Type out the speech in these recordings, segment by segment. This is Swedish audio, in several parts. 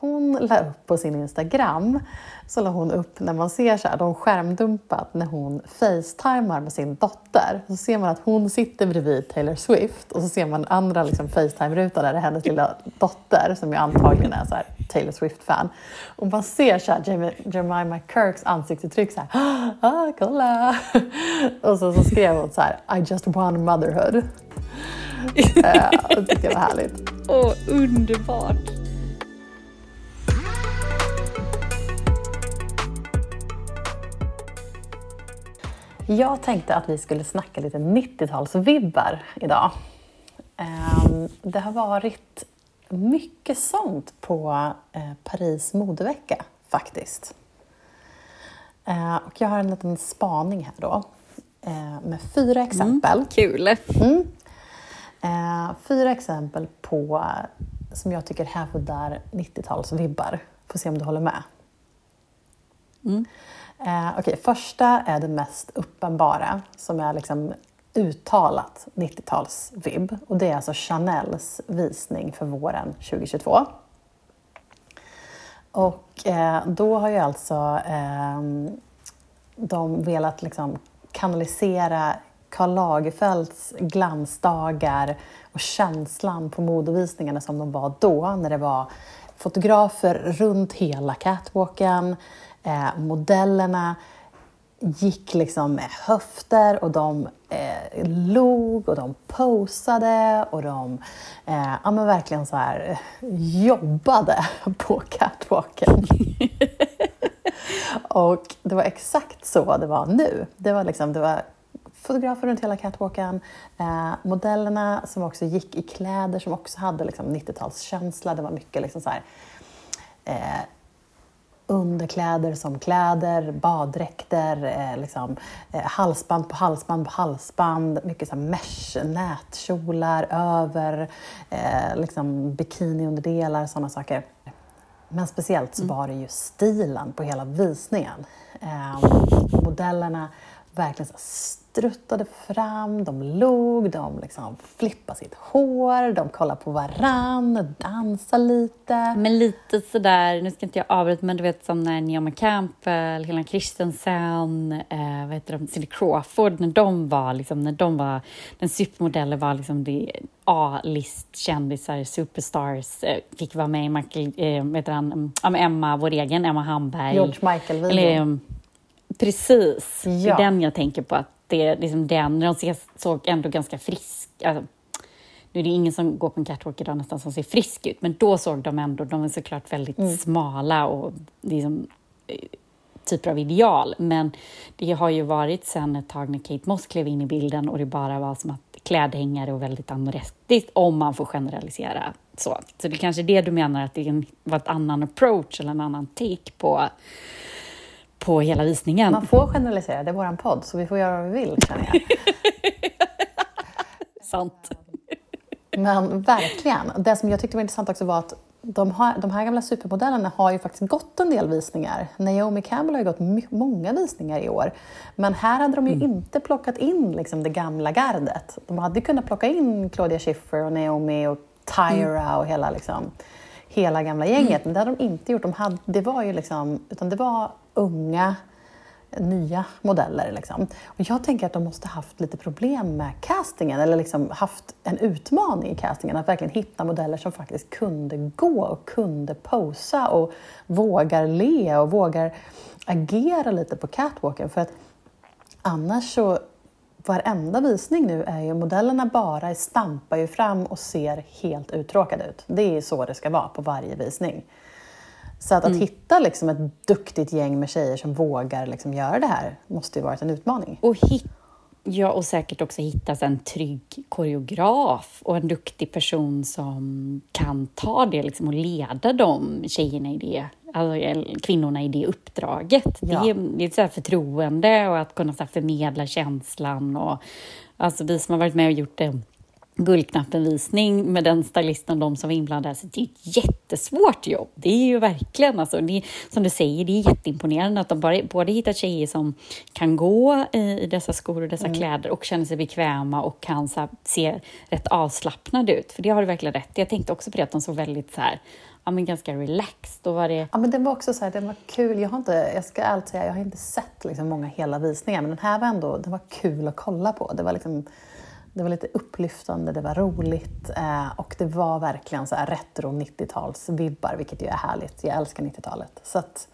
hon la upp på sin Instagram, så la hon upp när man ser så här, de skärmdumpat när hon facetimar med sin dotter. Så ser man att hon sitter bredvid Taylor Swift och så ser man andra liksom, facetime-rutan där det är hennes lilla dotter som ju antagligen är så här, Taylor Swift-fan. Och man ser så här, Jemima Kirks ansiktsuttryck så här, ah, kolla! Och så, så skrev hon så här, I just won motherhood. uh, det tyckte jag var härligt. Åh, oh, underbart! Jag tänkte att vi skulle snacka lite 90-talsvibbar idag. Ehm, det har varit mycket sånt på eh, Paris modevecka faktiskt. Eh, och jag har en liten spaning här då eh, med fyra exempel. Mm, kul! Mm. Fyra exempel på som jag tycker hävdar 90-talsvibbar. Får se om du håller med. Mm. Eh, okay, första är det mest uppenbara, som är liksom uttalat 90-talsvibb. Och det är alltså Chanels visning för våren 2022. Och eh, då har ju alltså eh, de velat liksom kanalisera Karl Lagerfelds glansdagar och känslan på modevisningarna som de var då, när det var fotografer runt hela catwalken, Eh, modellerna gick liksom med höfter och de eh, log och de posade och de eh, ja, men verkligen så här, jobbade på catwalken. och det var exakt så det var nu. Det var, liksom, det var fotografer runt hela catwalken, eh, modellerna som också gick i kläder som också hade liksom 90-talskänsla. Det var mycket liksom så här, eh, underkläder som kläder, baddräkter, eh, liksom, eh, halsband på halsband på halsband, mycket så mesh, nätkjolar över, eh, liksom bikiniunderdelar, sådana saker. Men speciellt så mm. var det ju stilen på hela visningen. Eh, modellerna verkligen så struttade fram, de log, de liksom flippade sitt hår, de kollade på varann, dansade lite. Men lite sådär, nu ska inte jag avbryta, men du vet som när Naomi Campbell, Helena Christensen, eh, vad heter de, Cindy Crawford, när de var, liksom, när de var, den supermodellen var liksom det A-list-kändisar, superstars, eh, fick vara med i Michael, eh, vet han, Emma, vår egen Emma Hamberg. George Michael-videon. Precis, ja. det är den jag tänker på. Att det liksom den, när de såg ändå ganska frisk alltså, nu är det ingen som går på en catwalk idag nästan som ser frisk ut, men då såg de ändå, de är såklart väldigt mm. smala och liksom, eh, typer av ideal. Men det har ju varit sen ett tag när Kate Moss klev in i bilden och det bara var som att klädhängare och väldigt anorektiskt, om man får generalisera. Så, så det är kanske är det du menar, att det var ett annan approach eller en annan take på på hela visningen. Man får generalisera, det är vår podd, så vi får göra vad vi vill känner jag. Sant. Men verkligen. Det som jag tyckte var intressant också var att de, har, de här gamla supermodellerna har ju faktiskt gått en del visningar. Naomi Campbell har ju gått många visningar i år. Men här hade de ju mm. inte plockat in liksom det gamla gardet. De hade kunnat plocka in Claudia Schiffer och Naomi och Tyra mm. och hela, liksom, hela gamla gänget. Mm. Men det hade de inte gjort. De hade, det var ju liksom, utan det var unga, nya modeller. Liksom. Och jag tänker att de måste haft lite problem med castingen, eller liksom haft en utmaning i castingen, att verkligen hitta modeller som faktiskt kunde gå och kunde posa och vågar le och vågar agera lite på catwalken. För att annars så varenda visning nu är ju modellerna bara stampar ju fram och ser helt uttråkade ut. Det är så det ska vara på varje visning. Så att, mm. att hitta liksom ett duktigt gäng med tjejer som vågar liksom göra det här måste ju varit en utmaning. Och hit, ja, och säkert också hitta en trygg koreograf och en duktig person som kan ta det liksom, och leda de tjejerna i det alltså, kvinnorna i det uppdraget. Ja. Det är, det är ett så förtroende och att kunna så förmedla känslan. Och, alltså, vi som har varit med och gjort det Guldknappenvisning med den stylisten och de som var inblandade. Så det är ett jättesvårt jobb. Det är ju verkligen, alltså, det som du säger, det är jätteimponerande att de bara, både hittar tjejer som kan gå i, dessa skor och dessa mm. kläder och känner sig bekväma och kan så här, se rätt avslappnade ut. För det har du verkligen rätt Jag tänkte också på det, att de såg väldigt så här ja, men ganska relaxed. Då var det... Ja, men den var också så här, den var kul. Jag har inte, jag ska ärligt säga, jag har inte sett liksom många hela visningar, men den här var ändå, den var kul att kolla på. Det var liksom, det var lite upplyftande, det var roligt eh, och det var verkligen så här retro 90-talsvibbar, vilket ju är härligt. Jag älskar 90-talet. Så att,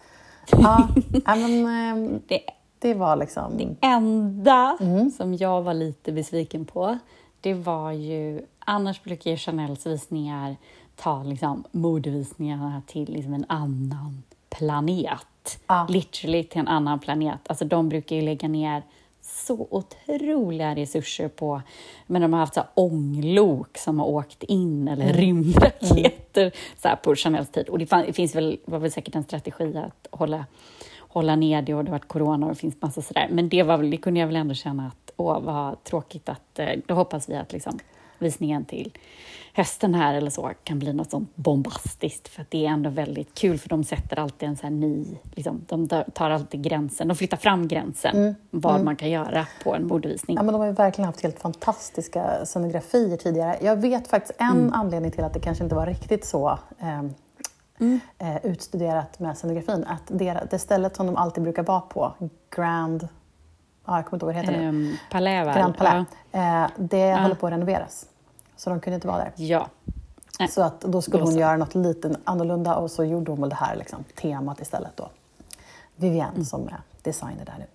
ja, men, det, det var liksom... Det enda mm. som jag var lite besviken på, det var ju... Annars brukar ju Chanels visningar ta liksom, modevisningarna till liksom en annan planet. Ja. Literally till en annan planet. Alltså de brukar ju lägga ner så otroliga resurser på, men de har haft så ånglok som har åkt in, eller mm. rymdraketer mm. så på Chanels tid. Och det, fann, det finns väl, var väl säkert en strategi att hålla, hålla ner det och det har varit corona och det finns massa sådär. Men det, var, det kunde jag väl ändå känna att, åh vad tråkigt att, eh, då hoppas vi att liksom visningen till hösten här eller så kan bli något sånt bombastiskt för att det är ändå väldigt kul för de sätter alltid en så här ny, liksom, de tar alltid gränsen, de flyttar fram gränsen mm. vad mm. man kan göra på en modevisning. Ja, men de har ju verkligen haft helt fantastiska scenografier tidigare. Jag vet faktiskt en mm. anledning till att det kanske inte var riktigt så eh, Mm. Eh, utstuderat med scenografin. Att det, det stället som de alltid brukar vara på, Grand... Ja, jag kommer inte ihåg vad det heter um, nu. Palais, Grand Palais. Ja. Eh, det ja. håller på att renoveras. Så de kunde inte vara där. Ja. Så att då skulle hon göra något lite annorlunda och så gjorde hon väl det här liksom, temat istället då. Vivienne mm. som är designer där nu.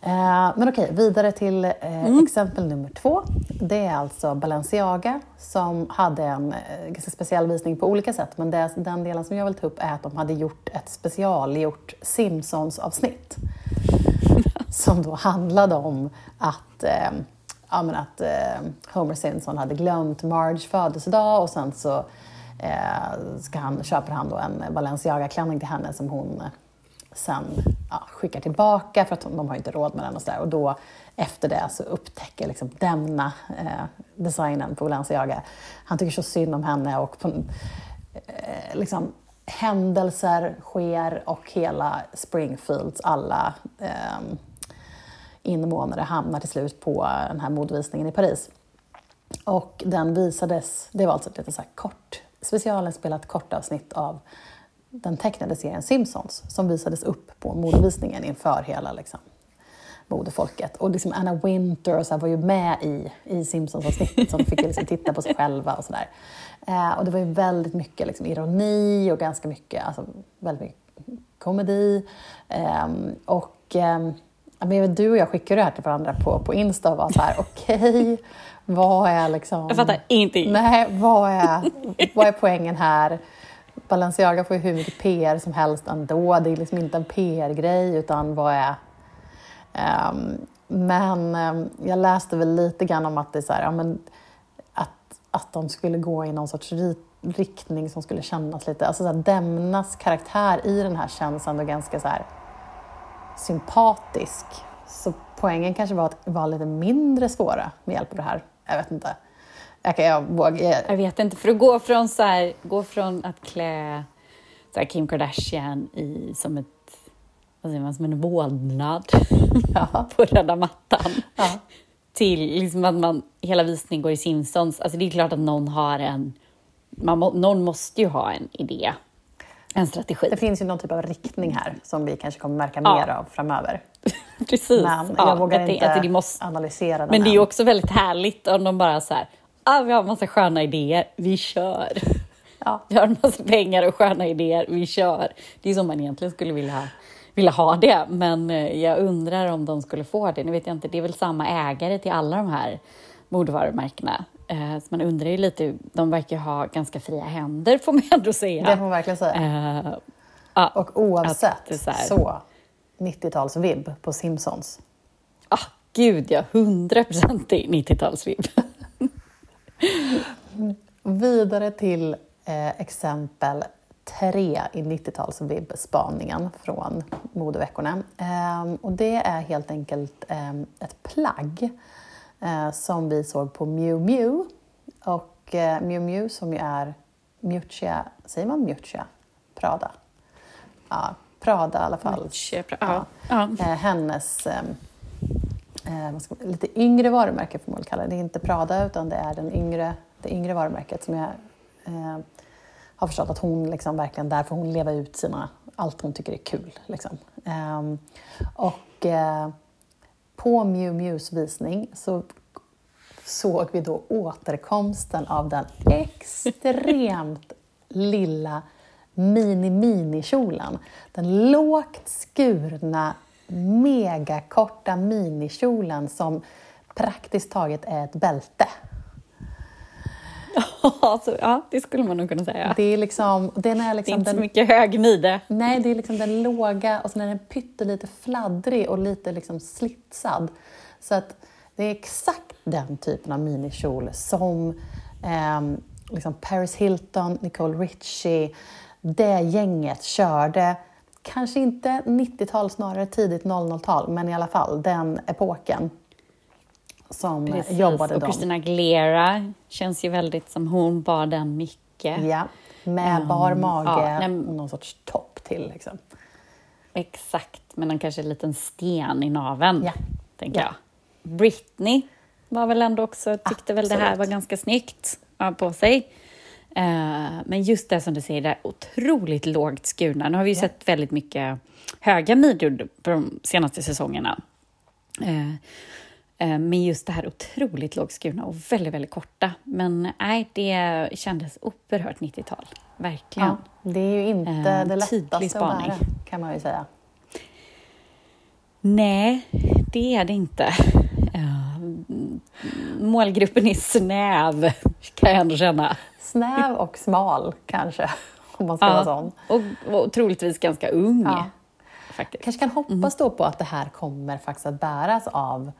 Eh, men okej, vidare till eh, mm. exempel nummer två. Det är alltså Balenciaga som hade en eh, ganska speciell visning på olika sätt. Men det, den delen som jag vill ta upp är att de hade gjort ett specialgjort Simpsons-avsnitt som då handlade om att eh, ja, men att eh, Homer Simpson hade glömt Marge födelsedag och sen så eh, ska han, köper han då en Balenciaga-klänning till henne som hon eh, sen ja, skickar tillbaka för att de har inte råd med den och sådär. Och då efter det så upptäcker liksom denna eh, designen på Balenciaga, han tycker så synd om henne och på, eh, liksom, händelser sker och hela Springfields alla eh, invånare hamnar till slut på eh, den här modevisningen i Paris. Och den visades, det var alltså ett lite så kort, specialinspelat kortavsnitt av den tecknade serien Simpsons som visades upp på modevisningen inför hela liksom, modefolket. Och liksom Anna Winter och så var ju med i, i Simpsons-avsnittet så de fick liksom titta på sig själva och sådär. Eh, och det var ju väldigt mycket liksom, ironi och ganska mycket, alltså, väldigt mycket komedi. Eh, och eh, men du och jag skickade det här till varandra på, på Insta och var så här, okej, okay, vad är liksom... Jag fattar ingenting. Nej, vad är, vad är poängen här? Balenciaga får ju hur mycket PR som helst ändå. Det är liksom inte en PR-grej, utan vad är... Um, men um, jag läste väl lite grann om att det är så här, ja, men att, att de skulle gå i någon sorts riktning som skulle kännas lite... Alltså så här, Demnas karaktär i den här känns ändå ganska så här sympatisk. Så poängen kanske var att vara lite mindre svåra med hjälp av det här. Jag vet inte. Jag, kan, jag, vågar, jag vet inte, för att gå från, så här, gå från att klä så här, Kim Kardashian i, som, ett, vad säger man, som en vålnad ja. på röda mattan ja. till liksom att man, hela visningen går i Simpsons. Alltså det är klart att någon har en... Man må, någon måste ju ha en idé en strategi. Det finns ju någon typ av riktning här som vi kanske kommer märka ja. mer av framöver. Precis. Men jag vågar jag inte det måste... analysera den Men det är också väldigt härligt om de bara så här, ah, vi har en massa sköna idéer, vi kör. Ja. Vi har en massa pengar och sköna idéer, vi kör. Det är som man egentligen skulle vilja, vilja ha det, men eh, jag undrar om de skulle få det. Nu vet jag inte, det är väl samma ägare till alla de här modevarumärkena. Eh, så man undrar ju lite, de verkar ha ganska fria händer får man ändå säga. Det får man verkligen säga. Eh, ah, och oavsett så, så 90-talsvibb på Simpsons. Ah, gud ja, 100% 90-talsvibb. Vidare till eh, exempel tre i 90-talsvibb-spaningen från modeveckorna. Eh, och det är helt enkelt eh, ett plagg som vi såg på Miu Miu. Och eh, Miu Miu som ju är Miuccia, säger man Miuccia? Prada? Ja, Prada i alla fall. Miuccia, ja. ja. Eh, hennes eh, eh, ska, lite yngre varumärke får man kalla det. Det är inte Prada utan det är den yngre, det yngre varumärket som är eh, har förstått att hon liksom verkligen där får hon leva ut sina, allt hon tycker är kul. Liksom. Um, och uh, på Mew Mews visning så såg vi då återkomsten av den extremt lilla mini-mini-kjolen. Den lågt skurna, megakorta minikjolen som praktiskt taget är ett bälte alltså, ja, det skulle man nog kunna säga. Det är, liksom, den är, liksom det är inte den, så mycket hög midje. Nej, det är liksom den låga och sen är den pyttelite fladdrig och lite liksom slitsad. Så att det är exakt den typen av minikjol som eh, liksom Paris Hilton, Nicole Richie, det gänget körde. Kanske inte 90-tal, snarare tidigt 00-tal, men i alla fall den epoken som Precis. jobbade och de. Christina Aguilera känns ju väldigt som hon bar den mycket. Ja, med Um, bar mage ja, och någon sorts topp till. Liksom. Exakt, men en kanske en liten sten i naveln, Ja. tänker Ja. jag. Britney var väl ändå också, tyckte väl det här Absolut. var ganska snyggt på sig. Eh, men just det som du säger, det är otroligt lågt skurna. Nu har vi ju Ja. sett väldigt mycket höga midjor på de senaste säsongerna. Eh, eh, men just det här otroligt lågt skurna och väldigt, väldigt korta. Men nej, det kändes oerhört 90-tal. Verkligen. Ja, det är ju inte Eh, det lättaste att bära, kan man ju säga. Nej, det är det inte. Eh, målgruppen är snäv, kan jag ändå känna. Snäv och smal kanske, om man ska vara sån. och, och troligtvis ganska ung. Ja. Faktiskt. kanske kan hoppas då på att det här kommer faktiskt att bäras av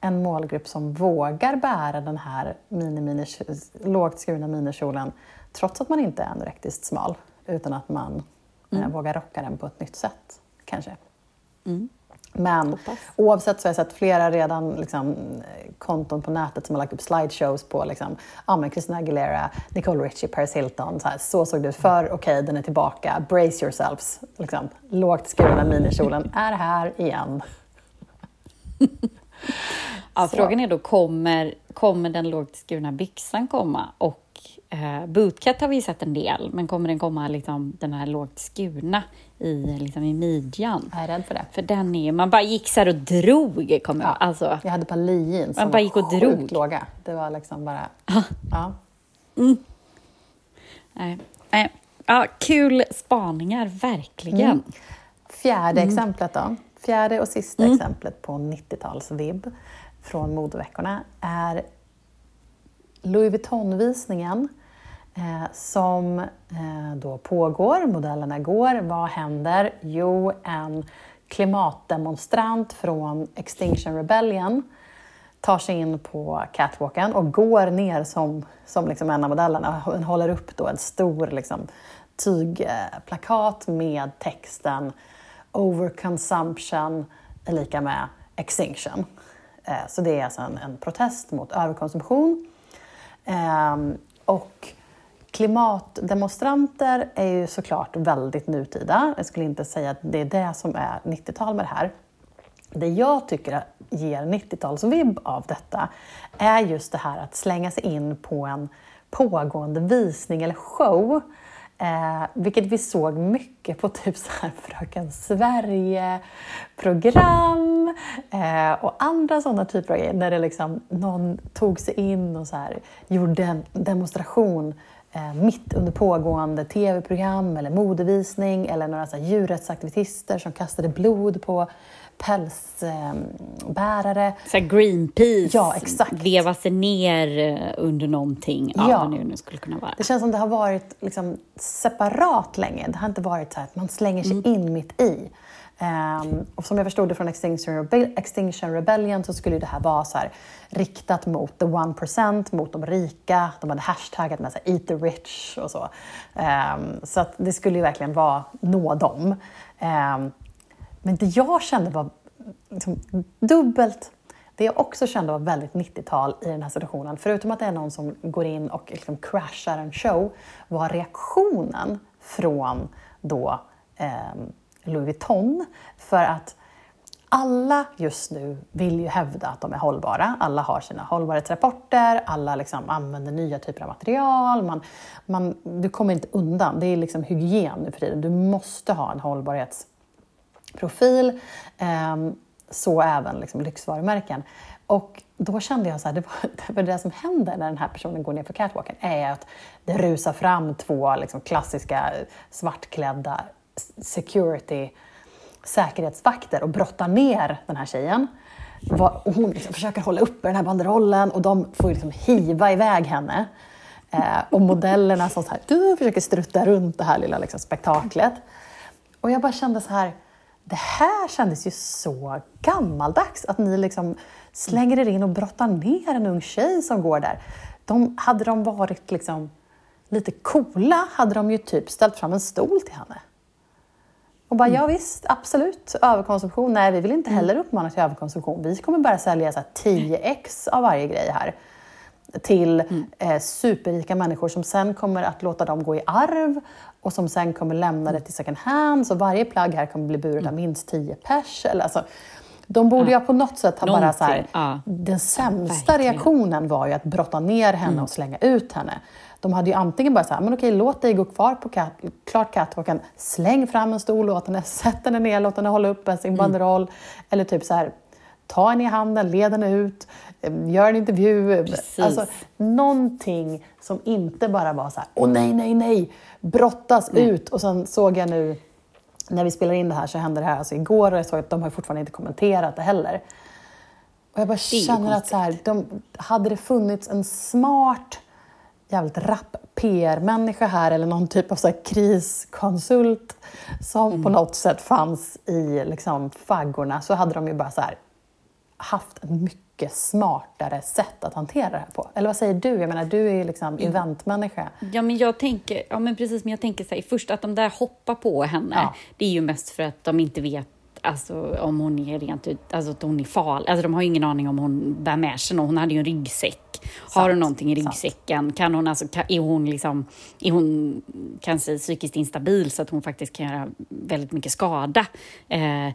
en målgrupp som vågar bära den här mini, mini, lågt skurna minikjolen trots att man inte är anorektiskt smal, utan att man eh, vågar rocka den på ett nytt sätt, kanske. Men Hoppas. oavsett så har jag sett flera redan liksom, konton på nätet som har lagt upp slideshows på liksom, ja, men Christina Aguilera, Nicole Richie, Paris Hilton. Så, här, så såg det ut förr, okej den är tillbaka. Brace yourselves. Liksom, lågt skurna minikjolen är här igen. Ja, frågan är då, kommer, kommer den lågt skurna byxan komma? Och eh, bootcut har vi sett en del, men kommer den komma liksom, den här lågt skurna i, liksom, i midjan? Jag är rädd för det. För den är man bara gick så här och drog, kommer Ja. alltså. Jag hade par lee-jeans som bara gick och var sjukt drog. låga. Det var liksom bara... Ja. Nej. Nej. Ja, kul spaningar, verkligen. Mm. Fjärde Mm. exemplet då. Fjärde och sista exemplet på 90-talsvibb från modeveckorna är Louis Vuitton-visningen eh, som eh, då pågår. Modellerna går. Vad händer? Jo, en klimatdemonstrant från Extinction Rebellion tar sig in på catwalken och går ner som, som liksom en av modellerna. Hon håller upp då en stor liksom, tygplakat med texten Overconsumption är lika med extinction. Eh, så det är alltså en, en protest mot överkonsumtion. Ehm, och klimatdemonstranter är ju såklart väldigt nutida. Jag skulle inte säga att det är det som är 90-tal med det här. Det jag tycker ger 90-talsvibb av detta är just det här att slänga sig in på en pågående visning eller show. Eh, vilket vi såg mycket på typ så här Fröken Sverige-program eh, och andra sådana typer av grejer. När det liksom, någon tog sig in och så här, gjorde en demonstration eh, mitt under pågående tv-program eller modevisning eller några så här djurrättsaktivister som kastade blod på pälsbärare. Så Greenpeace Ja, exakt. veva sig ner eh, under någonting, ja, Ja. vad nu, nu skulle kunna vara. Det känns som det har varit liksom separat länge. Det har inte varit så att man slänger sig Mm. in mitt i. Ehm, och som jag förstod det från Extinction, Rebe- Extinction Rebellion så skulle det här vara så här, riktat mot the 1%, mot de rika. De hade hashtaggat med så här, eat the rich och så. Ehm, så att det skulle ju verkligen vara nå dem. Ehm, men det jag kände var liksom dubbelt det jag också kände var väldigt 90-tal i den här situationen, förutom att det är någon som går in och liksom crashar en show, var reaktionen från då eh, Louis Vuitton. För att alla just nu vill ju hävda att de är hållbara. Alla har sina hållbarhetsrapporter, alla liksom använder nya typer av material. Man, man, du kommer inte undan, det är liksom hygien nu för tiden. Du måste ha en hållbarhets Eh, så även liksom lyxvarumärken. Och då kände jag så här, det, var, det som händer när den här personen går ner för catwalken är att det rusar fram två liksom klassiska svartklädda security säkerhetsvakter och brottar ner den här tjejen. Och hon liksom försöker hålla uppe den här banderollen och de får liksom hiva iväg henne. Eh, och modellerna som så här, du försöker strutta runt det här lilla liksom spektaklet. Och jag bara kände så här, det här kändes ju så gammaldags, att ni liksom slänger er in och brottar ner en ung tjej som går där. De, hade de varit liksom lite coola hade de ju typ ställt fram en stol till henne. Och bara, mm. ja visst, absolut, överkonsumtion. Nej, vi vill inte mm. heller uppmana till överkonsumtion. Vi kommer bara sälja så 10x av varje grej här till mm. eh, superrika människor som sen kommer att låta dem gå i arv och som sen kommer lämna det till second hand. Så varje plagg här kommer bli buret av mm. minst 10 pers. Eller, alltså, de borde ja. ju på något sätt ha bara så här, ja. Den sämsta Verkligen. reaktionen var ju att brotta ner henne mm. och slänga ut henne. De hade ju antingen bara så här, men okej, låt dig gå kvar på cat, klart catwalken, släng fram en stol, låt henne, sätt henne ner, låt henne hålla upp sin mm. banderoll. Mm. Eller typ så här, ta henne i handen, led henne ut, eh, gör en intervju. Precis. Alltså, någonting som inte bara var så här, åh nej, nej, nej, brottas nej. ut. Och sen såg jag nu, när vi spelar in det här, så hände det här alltså igår och jag såg att de har fortfarande inte kommenterat det heller. Och jag bara känner att så här, de, hade det funnits en smart jävligt rapp PR-människa här eller någon typ av så kriskonsult som mm. på något sätt fanns i liksom, faggorna så hade de ju bara så här, haft ett mycket smartare sätt att hantera det här på. Eller vad säger du? Jag menar, du är ju liksom mm. eventmänniska. Ja, men jag tänker, ja, men precis, men jag tänker så här, först att de där hoppar på henne, ja. det är ju mest för att de inte vet alltså, om hon är rent ut, alltså att hon är farlig. Alltså, de har ju ingen aning om hon bär med sig något. Hon hade ju en ryggsäck. Sant, har hon någonting i ryggsäcken? Kan hon, alltså, är hon, liksom, är hon kanske psykiskt instabil så att hon faktiskt kan göra väldigt mycket skada? Eh,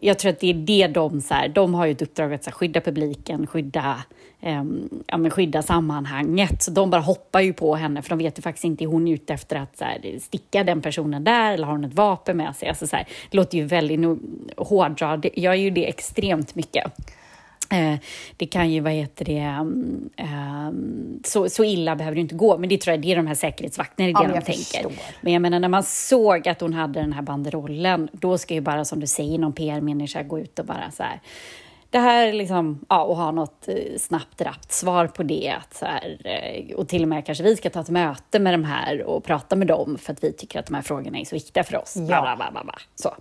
jag tror att det är det de, så här, de har ju ett uppdrag att så här, skydda publiken, skydda, eh, ja, men skydda sammanhanget. Så de bara hoppar ju på henne, för de vet ju faktiskt inte, är hon ute efter att så här, sticka den personen där, eller har hon ett vapen med sig? Alltså, så här, det låter ju väldigt no, hårdra, jag gör ju det extremt mycket. Eh, det kan ju, vad heter det, um, så, så illa behöver det inte gå, men det tror jag det är de här säkerhetsvakterna, det är det ja, de tänker. Förstår. Men jag menar, när man såg att hon hade den här banderollen, då ska ju bara, som du säger, någon PR-människa gå ut och bara så här, det här liksom, ja, och ha något eh, snabbt, rappt svar på det. Att så här, och till och med kanske vi ska ta ett möte med de här och prata med dem för att vi tycker att de här frågorna är så viktiga för oss. Ja. Bla, bla, bla, bla. Så.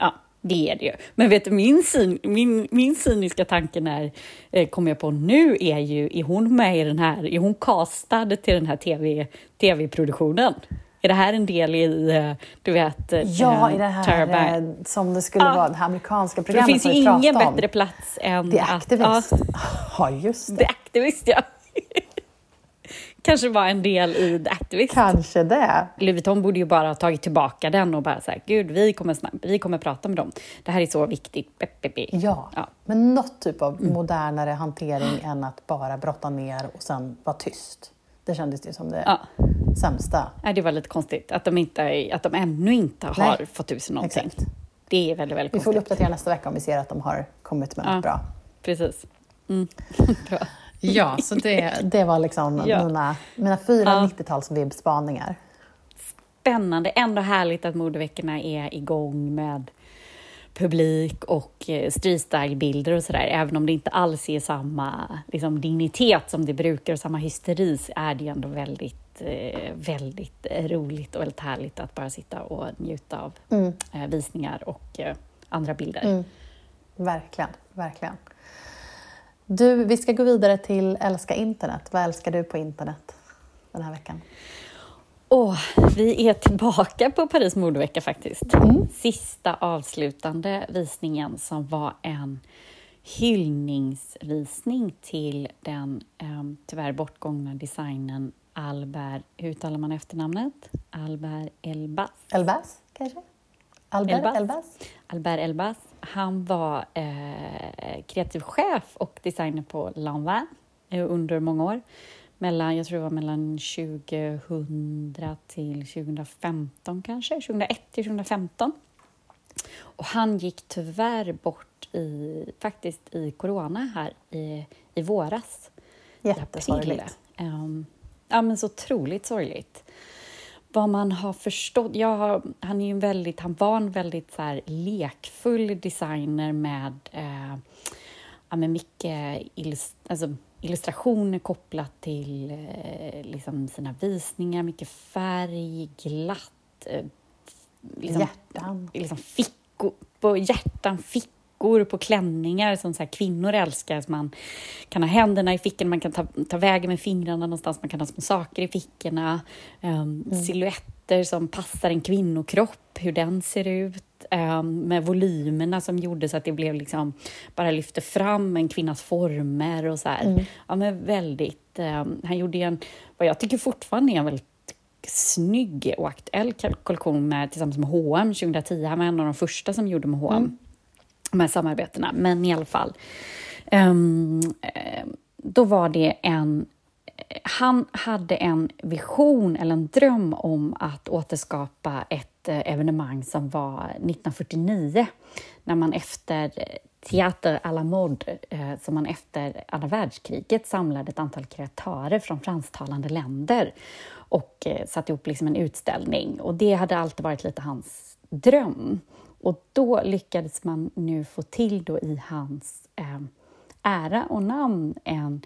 Ja. Det är det ju. Men vet du, min, syn, min, min cyniska tanke när, eh, kommer jag på nu, är ju, är hon med i den här, är hon castad till den här TV, tv-produktionen? Är det här en del i, eh, du vet, eh, Ja, i det här Turban? Eh, som det skulle ah. vara, det här amerikanska programmet Det finns ju ingen bättre plats än... The Activist. Att, ja, just det. The Activist, ja kanske var en del i The Activist. Kanske det. Louis Vuitton borde ju bara ha tagit tillbaka den och bara sagt, gud, vi kommer, snabbt, vi kommer prata med dem. Det här är så viktigt. Ja, ja. men något typ av mm. modernare hantering än att bara brotta ner och sen vara tyst. Det kändes ju som det ja. sämsta. Nej, det var lite konstigt att de, inte, att de ännu inte har Nej. fått ut sig någonting. Exakt. Det är väldigt, väldigt konstigt. Vi får uppdatera nästa vecka om vi ser att de har kommit med något bra. Precis. Mm. bra. Ja, så det, det var liksom ja. mina, mina fyra ja. 90-tals vibbspaningar. Spännande. Ändå härligt att modeveckorna är igång med publik och eh, streetstyle-bilder och sådär. Även om det inte alls är samma liksom, dignitet som det brukar och samma hysteri så är det ändå väldigt, eh, väldigt roligt och väldigt härligt att bara sitta och njuta av mm. Eh, visningar och andra bilder. Mm. Verkligen, verkligen. Du, vi ska gå vidare till älska internet. Vad älskar du på internet den här veckan? Oh, vi är tillbaka på Paris modevecka faktiskt. Mm. Sista avslutande visningen som var en hyllningsvisning till den um, tyvärr bortgångna designen Albert, hur uttalar man efternamnet? Albert Elbas? Elbas, kanske? Albert Elbas? Elbas? Albert Elbas han var eh, kreativ chef och designer på Lanvin eh, under många år. Mellan, jag tror det var mellan 2000 till 2015 kanske, 2001 till 2015. Och han gick tyvärr bort i, faktiskt i corona här i, i våras. Jättesorgligt. Um, ja, men så otroligt sorgligt. Vad man har förstått... Jag, han, är en väldigt, han var en väldigt så här, lekfull designer med, eh, ja, med mycket illust, alltså, illustrationer kopplat till eh, liksom sina visningar, mycket färg, glatt. Eh, liksom, hjärtan. Liksom fickor, på hjärtan, fickor på klänningar som så här, kvinnor älskar. Så man kan ha händerna i fickorna, man kan ta, ta vägen med fingrarna någonstans, man kan ha små saker i fickorna. Um, mm. Silhuetter som passar en kvinnokropp, hur den ser ut. Um, med volymerna som gjorde så att det blev liksom, bara lyfte fram en kvinnas former och så här. Mm. Ja, men väldigt, um, han gjorde en, vad jag tycker fortfarande är en väldigt snygg och aktuell kollektion med, tillsammans med H&M 2010. Han var en av de första som gjorde med H&M mm de här samarbetena. Men i alla fall. Um, då var det en... Han hade en vision eller en dröm om att återskapa ett eh, evenemang som var 1949 när man efter Teater à la mode, eh, som man efter andra världskriget samlade ett antal kreatörer från fransktalande länder och eh, satte ihop liksom en utställning. Och det hade alltid varit lite hans dröm. Och då lyckades man nu få till då i hans eh, ära och namn en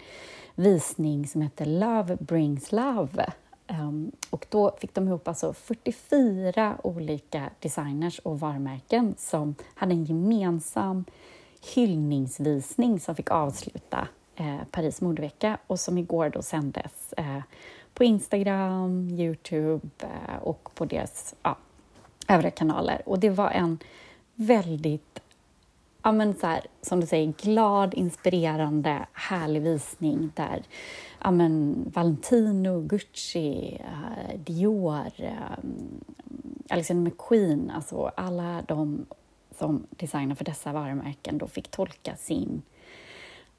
visning som hette Love brings love. Um, och då fick de ihop alltså 44 olika designers och varumärken som hade en gemensam hyllningsvisning som fick avsluta eh, Paris modevecka och som igår då sändes eh, på Instagram, Youtube eh, och på deras ja, övriga kanaler. Och det var en väldigt, ja men så här, som du säger, glad, inspirerande, härlig visning där ja men Valentino, Gucci, uh, Dior, um, Alexander McQueen, alltså alla de som designar för dessa varumärken då fick tolka sin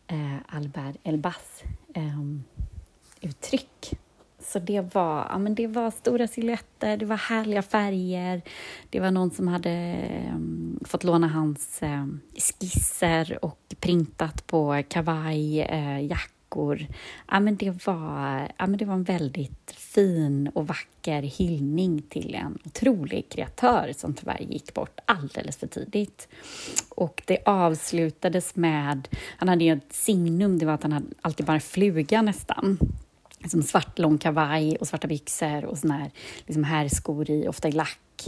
eh, Albert Elbas eh, uttryck. Så det var, ja, men det var stora silhuetter, det var härliga färger. Det var någon som hade eh, fått låna hans eh, skisser och printat på kavaj, eh, jackor. Ja, men det, var, ja, men det var en väldigt fin och vacker hyllning till en otrolig kreatör som tyvärr gick bort alldeles för tidigt. Och det avslutades med... Han hade ju ett signum, det var att han hade alltid bara fluga nästan liksom svart lång kavaj och svarta byxor och såna här liksom herrskor i, ofta i lack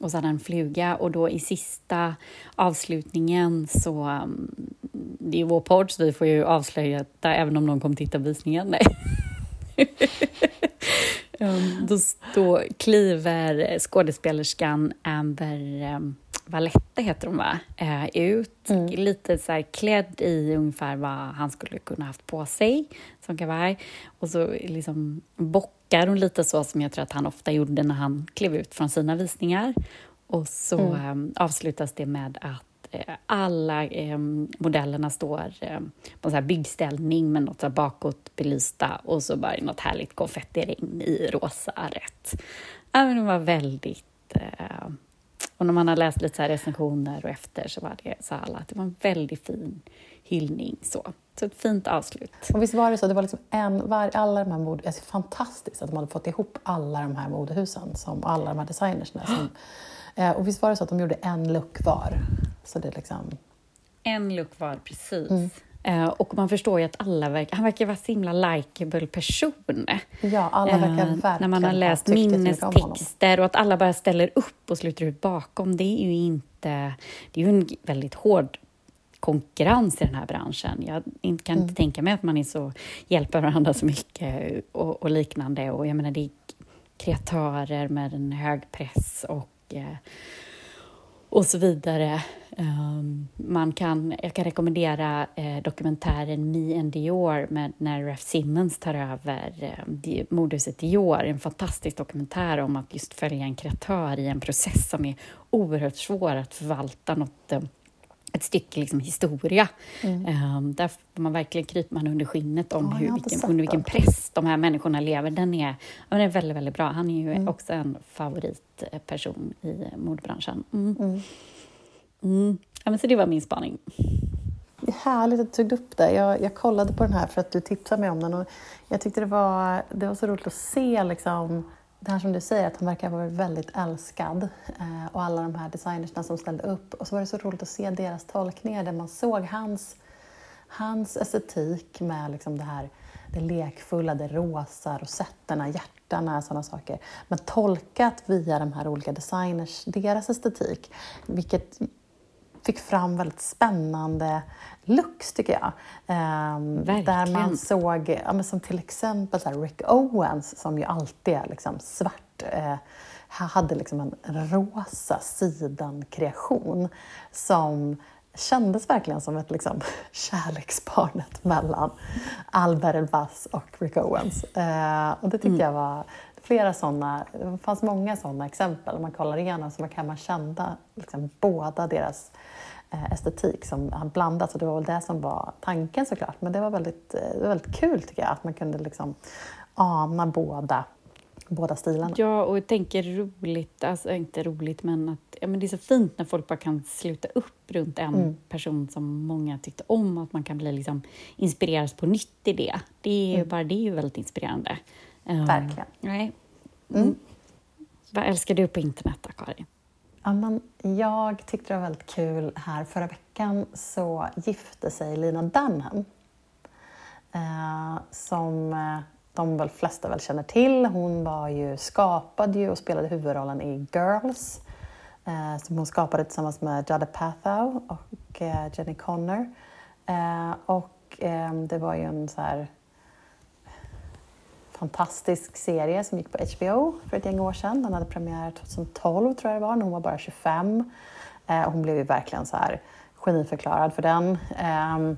och så hade han en fluga och då i sista avslutningen så... Mm, det är ju vår podd så vi får ju avslöja detta även om någon kommer titta på visningen. Nej. um, då, då kliver skådespelerskan Amber um, Valette, heter hon va, uh, ut. Mm. Lite så här klädd i ungefär vad han skulle kunna haft på sig som kavaj. Och så liksom bock nickar hon lite så som jag tror att han ofta gjorde när han klev ut från sina visningar. Och så mm. eh, avslutas det med att eh, alla eh, modellerna står eh, på en så här byggställning med något så bakåt belysta och så bara något härligt konfettiregn i rosa rätt. Ja, men det var väldigt... Eh, och när man har läst lite så recensioner och efter så var det så alla att det var en väldigt fin hyllning. Så. Så ett fint avslut. Och visst var det så, det var liksom en, var, alla de här mode, alltså fantastiskt att de hade fått ihop alla de här modehusen, som, alla de här designersna. Som, eh, och visst var det så att de gjorde en look var? Så det liksom... En look var, precis. Mm. Uh, och man förstår ju att alla verkar, han verkar vara så himla likeable person. Ja, alla verkar uh, verkligen När man har läst minnestexter och att alla bara ställer upp och sluter ut bakom, det är ju inte... Det är ju en väldigt hård konkurrens i den här branschen. Jag kan inte mm. tänka mig att man är så, hjälper varandra så mycket och, och, liknande. Och jag menar, det är kreatörer med en hög press och, eh, och så vidare. Um, man kan, jag kan rekommendera eh, dokumentären Me and Dior med när Raf Simmons tar över eh, modehuset Dior. En fantastisk dokumentär om att just följa en kreatör i en process som är oerhört svår att förvalta något eh, ett stycke liksom, historia. Mm. Um, där man verkligen krypa man under skinnet om ja, hur, vilken, under vilken press de här människorna lever. Den är, den är väldigt, väldigt bra. Han är ju mm. också en favoritperson i modebranschen. Mm. Mm. mm. Ja, men så det var min spaning. Det är härligt att du tog upp det. Jag, jag kollade på den här för att du tipsade mig om den och jag tyckte det var, det var så roligt att se liksom, det här som du säger, att han verkar vara väldigt älskad eh, och alla de här designersna som ställde upp. Och så var det så roligt att se deras tolkningar där man såg hans, hans estetik med liksom det här det lekfulla, det rosa, rosetterna, hjärtarna, sådana saker. Men tolkat via de här olika designers, deras estetik, vilket fick fram väldigt spännande looks tycker jag. Um, där man såg, ja, som till exempel så Rick Owens som ju alltid är liksom svart. Uh, hade liksom en rosa sidan-kreation som kändes verkligen som ett liksom, kärleksbarnet mellan Albert Elbaz och Rick Owens. Uh, och det tyckte mm. jag var flera sådana, det fanns många sådana exempel. Om man kollar igenom så kan man känna liksom, båda deras Eh, estetik som har blandats och det var väl det som var tanken såklart. Men det var väldigt, eh, det var väldigt kul tycker jag att man kunde liksom ana båda båda stilarna. Ja, och jag tänker roligt, alltså inte roligt, men att ja, men det är så fint när folk bara kan sluta upp runt en mm. person som många tyckte om, att man kan bli liksom inspireras på nytt i det. Det är mm. bara det är ju väldigt inspirerande. Ehm, Verkligen. Um, nej. Mm. mm. Vad älskar du på internet då, Karin? Ja, jag tyckte det var väldigt kul här förra veckan så gifte sig Lina Dunham. Eh, som eh, de väl flesta väl känner till. Hon var ju, skapade ju och spelade huvudrollen i Girls. Eh, som hon skapade tillsammans med Jada Pathow och eh, Jenny Connor. Eh, och eh, det var ju en så här fantastisk serie som gick på HBO för ett gäng år sedan. Den hade premiär 2012 tror jag det var, när hon var bara 25. Eh, hon blev ju verkligen så här geniförklarad för den. Eh,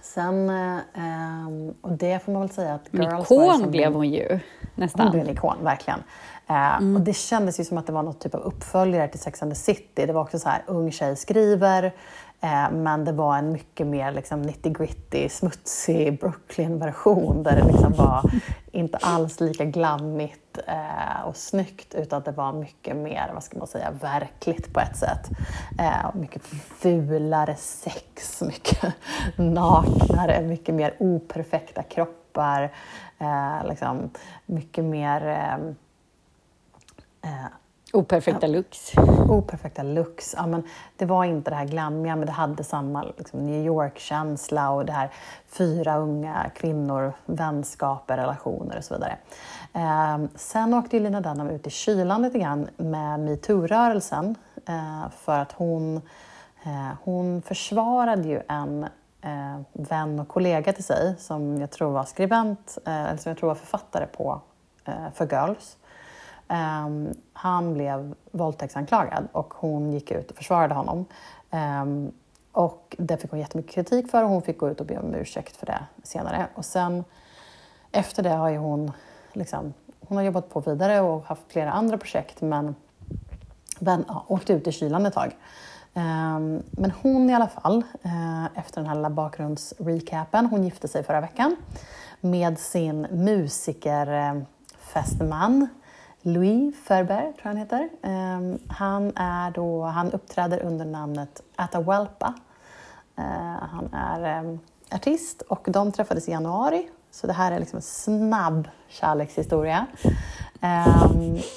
sen, eh, och det får man väl säga att Girls En ikon blev hon ju, nästan. Hon blev en ikon, verkligen. Eh, mm. Och det kändes ju som att det var något typ av uppföljare till Sex and the City. Det var också så här, ung tjej skriver, Eh, men det var en mycket mer liksom, nitty-gritty, smutsig Brooklyn-version där det liksom var inte alls lika glammigt eh, och snyggt utan det var mycket mer, vad ska man säga, verkligt på ett sätt. Eh, mycket fulare sex, mycket naknare, mycket mer operfekta kroppar. Eh, liksom, mycket mer eh, eh, Operfekta ja. looks. Operfekta looks. Ja, men det var inte det här glammiga, men det hade samma liksom, New York-känsla och det här fyra unga kvinnor, vänskaper, relationer och så vidare. Eh, sen åkte Lina Dunham ut i kylan lite grann med metoo-rörelsen eh, för att hon, eh, hon försvarade ju en eh, vän och kollega till sig som jag tror var skribent, eh, eller som jag tror var författare på eh, för Girls. Um, han blev våldtäktsanklagad och hon gick ut och försvarade honom. Um, och det fick hon jättemycket kritik för och hon fick gå ut och be om ursäkt för det senare. Och sen efter det har ju hon, liksom, hon har jobbat på vidare och haft flera andra projekt men, men ja, åkte ut i kylan ett tag. Um, men hon i alla fall, uh, efter den här lilla bakgrundsrecapen, hon gifte sig förra veckan med sin musikerfästman Louis Ferber, tror jag han heter. Um, han, är då, han uppträder under namnet Atahualpa. Uh, han är um, artist och de träffades i januari. Så det här är liksom en snabb kärlekshistoria.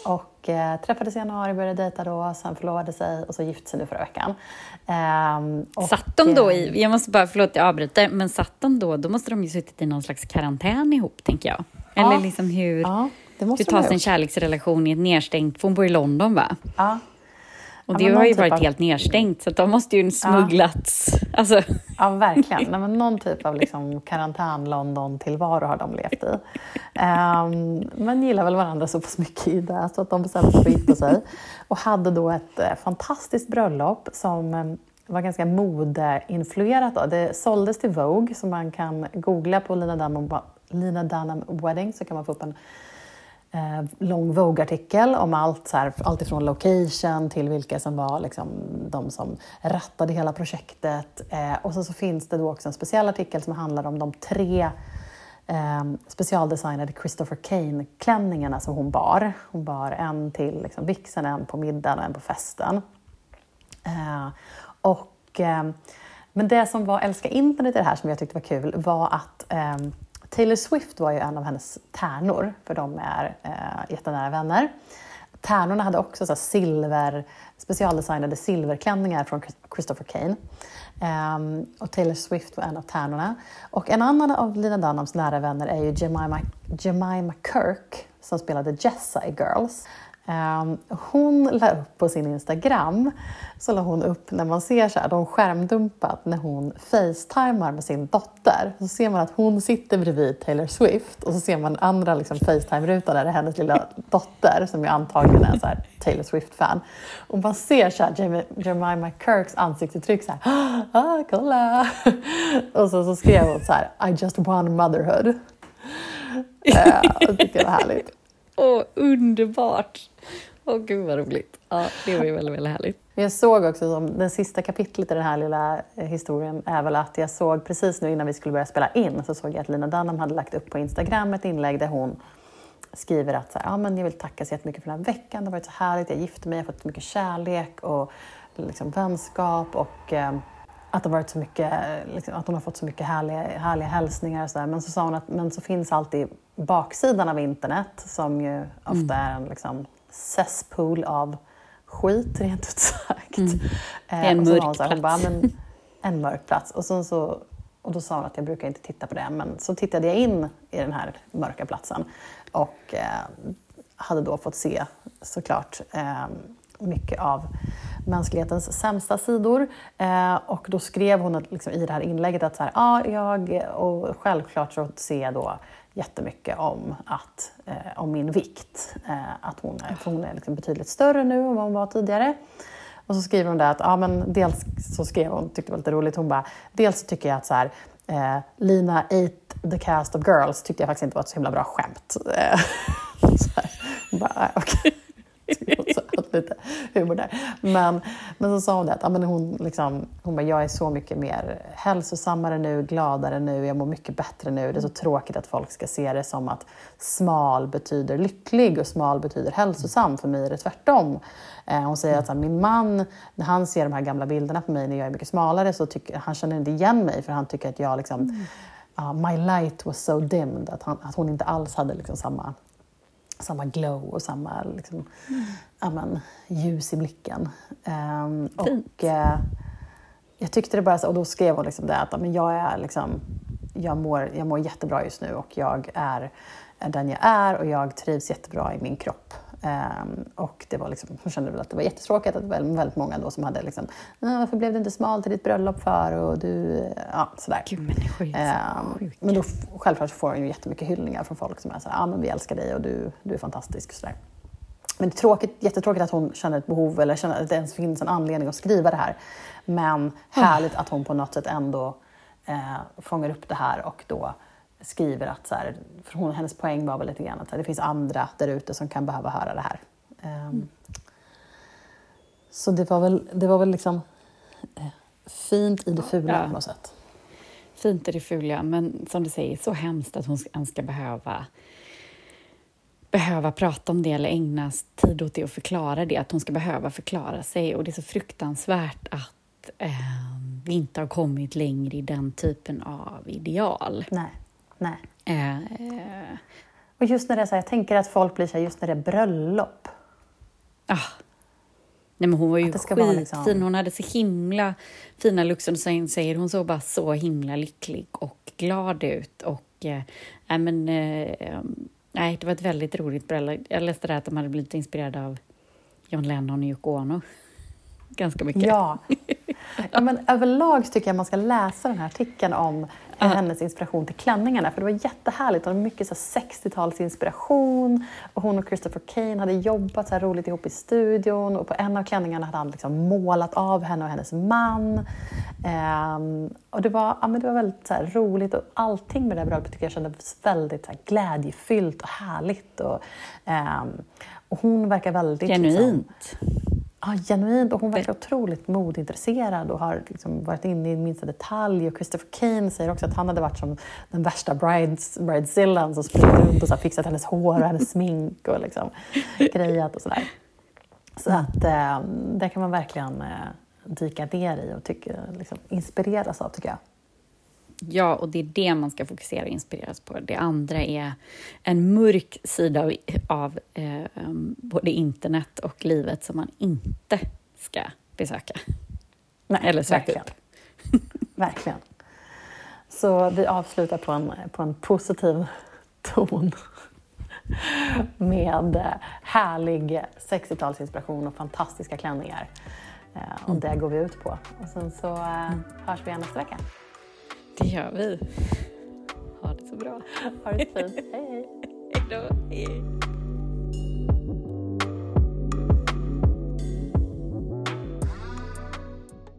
Och uh, träffades i januari, började dejta då, sen förlovade sig och så gifte sig nu förra veckan. Och, satt de då i, jag måste bara, förlåt jag avbryter, men satt de då, då måste de ju suttit i någon slags karantän ihop, tänker jag. Eller ja, liksom hur... Ja. Det måste du tar sin kärleksrelation i ett nedstängt, för hon bor i London va? Ja. Och det ja, har ju typ varit av... helt nedstängt, så de måste ju smugglats. Ja, alltså. ja verkligen. Nej, någon typ av liksom karantän-London-tillvaro har de levt i. Um, men gillar väl varandra så pass mycket i det, så att de bestämde sig för att gifta sig. Och hade då ett eh, fantastiskt bröllop som eh, var ganska modeinfluerat. Då. Det såldes till Vogue, så man kan googla på Lina Dunham, Lina Dunham Wedding så kan man få upp en eh, lång Vogue-artikel om allt, så här, allt ifrån location till vilka som var liksom, de som rattade hela projektet. Eh, och så, så finns det då också en speciell artikel som handlar om de tre eh, specialdesignade Christopher Kane-klänningarna som hon bar. Hon bar en till liksom, vixen, en på middagen och en på festen. Eh, och, eh, men det som var älska internet i det här som jag tyckte var kul var att eh, Taylor Swift var ju en av hennes tärnor, för de är eh, jättenära vänner. Tärnorna hade också så silver, specialdesignade silverklänningar från Christopher Kane. Um, och Taylor Swift var en av tärnorna. Och en annan av Lina Dunhams nära vänner är ju Jemima, Jemima Kirk som spelade Jessa i Girls. Um, hon la upp på sin Instagram, så la hon upp när man ser så här, de skärmdumpat när hon facetimar med sin dotter. Så ser man att hon sitter bredvid Taylor Swift och så ser man andra liksom, facetime-rutan där det är hennes lilla dotter som ju antagligen är så här, Taylor Swift-fan. Och man ser så här, Jemima Kirks ansiktsuttryck så här, ah, kolla! och så, så skrev hon så här, I just won motherhood. uh, det tyckte jag var härligt. Åh, underbart! Åh, gud vad roligt. Ja, det var ju väldigt, väldigt härligt. Jag såg också, som det sista kapitlet i den här lilla eh, historien är väl att jag såg precis nu innan vi skulle börja spela in så såg jag att Lina Dunham hade lagt upp på Instagram ett inlägg där hon skriver att så här, ja, men jag vill tacka så jättemycket för den här veckan, det har varit så härligt, jag gifte mig, jag har fått mycket kärlek och liksom, vänskap och eh, att, det varit så mycket, liksom, att hon har fått så mycket härliga, härliga hälsningar. Och så där. Men så sa hon att men så finns alltid baksidan av internet som ju ofta mm. är en liksom, cesspool av skit, rent ut sagt. Mm. Eh, en mörk plats. Bara, men, en mörk plats. Och, så, så, och då sa hon att jag brukar inte titta på det, men så tittade jag in i den här mörka platsen och eh, hade då fått se såklart eh, mycket av mänsklighetens sämsta sidor. Eh, och då skrev hon liksom, i det här inlägget att så här, ah, jag, och självklart så ser jag då jättemycket om, att, eh, om min vikt. Eh, att hon är, hon är liksom betydligt större nu än vad hon var tidigare. Och så skriver hon det att, ja men dels så skrev hon, tyckte det var lite roligt, hon bara, dels tycker jag att så här, eh, Lina ate the cast of girls tyckte jag faktiskt inte var ett så himla bra skämt. Eh, så här, bara, ah, okay lite humor där. Men, men så sa hon det att ja, men hon, liksom, hon bara, jag är så mycket mer hälsosammare nu, gladare nu, jag mår mycket bättre nu. Det är så tråkigt att folk ska se det som att smal betyder lycklig och smal betyder hälsosam. För mig är det tvärtom. Eh, hon säger att här, min man, när han ser de här gamla bilderna på mig när jag är mycket smalare så tycker han känner inte igen mig för han tycker att jag liksom, mm. Uh, my light was so dimmed, att, han, att hon inte alls hade liksom samma samma glow och samma liksom, mm. amen, ljus i blicken. Um, och, uh, jag tyckte det bara och då skrev hon liksom det att men jag, är liksom, jag, mår, jag mår jättebra just nu och jag är den jag är och jag trivs jättebra i min kropp. Um, och det var liksom, hon kände väl att det var jättetråkigt att det var väldigt många då som hade liksom, varför blev du inte smal till ditt bröllop för? Och du, ja, sådär. Gud, men, um, men då självklart får hon ju jättemycket hyllningar från folk som är såhär, ja men vi älskar dig och du, du är fantastisk. Sådär. Men det är tråkigt, jättetråkigt att hon känner ett behov eller känner att det ens finns en anledning att skriva det här. Men härligt att hon på något sätt ändå eh, fångar upp det här och då skriver att, så här, för hon, hennes poäng var väl lite grann att här, det finns andra där ute som kan behöva höra det här. Um, mm. Så det var väl, det var väl liksom eh, fint i det fula ja. på något sätt. Fint i det fula, men som du säger, så hemskt att hon ens ska behöva behöva prata om det eller ägna tid åt det och förklara det, att hon ska behöva förklara sig. Och det är så fruktansvärt att eh, vi inte har kommit längre i den typen av ideal. Nej. Nej. Eh, och just när det är så här, jag tänker att folk blir så här, just när det är bröllop. Ah. Nej, men hon var ju skitfin. Liksom... Hon hade så himla fina looks och sen säger hon så bara så himla lycklig och glad ut. Och, eh, men, eh, nej, det var ett väldigt roligt bröllop. Jag läste där att de hade blivit inspirerade av John Lennon och Yoko Ono. Ganska mycket. Ja, Ja, men överlag tycker jag man ska läsa den här artikeln om uh. hennes inspiration till klänningarna. För det var jättehärligt. och mycket 60-talsinspiration. Och hon och Christopher Kane hade jobbat så roligt ihop i studion. Och på en av klänningarna hade han liksom målat av henne och hennes man. Um, och det var, ja, men det var väldigt så roligt och allting med det här bröllopet tycker jag kändes väldigt så glädjefyllt och härligt. Och, um, och hon verkar väldigt... Genuint. Liksom, Ja, genuint. Och hon verkar otroligt modintresserad och har liksom varit inne i minsta detalj. Och Christopher Kane säger också att han hade varit som den värsta brides, bridezillan som sprungit runt och så fixat hennes hår och hennes smink och liksom grejat och sådär. Så att eh, det kan man verkligen eh, dyka ner i och tycka, liksom, inspireras av, tycker jag. Ja, och det är det man ska fokusera och inspireras på. Det andra är en mörk sida av, av eh, både internet och livet som man inte ska besöka. Nej, Eller söka verkligen. upp. verkligen. Så vi avslutar på en, på en positiv ton med härlig 60-talsinspiration och fantastiska klänningar. Eh, och mm. det går vi ut på. Och sen så eh, hörs vi igen nästa vecka. Det gör vi. Ha det så bra. Ha det fint. hej hej. Hej då. Hej.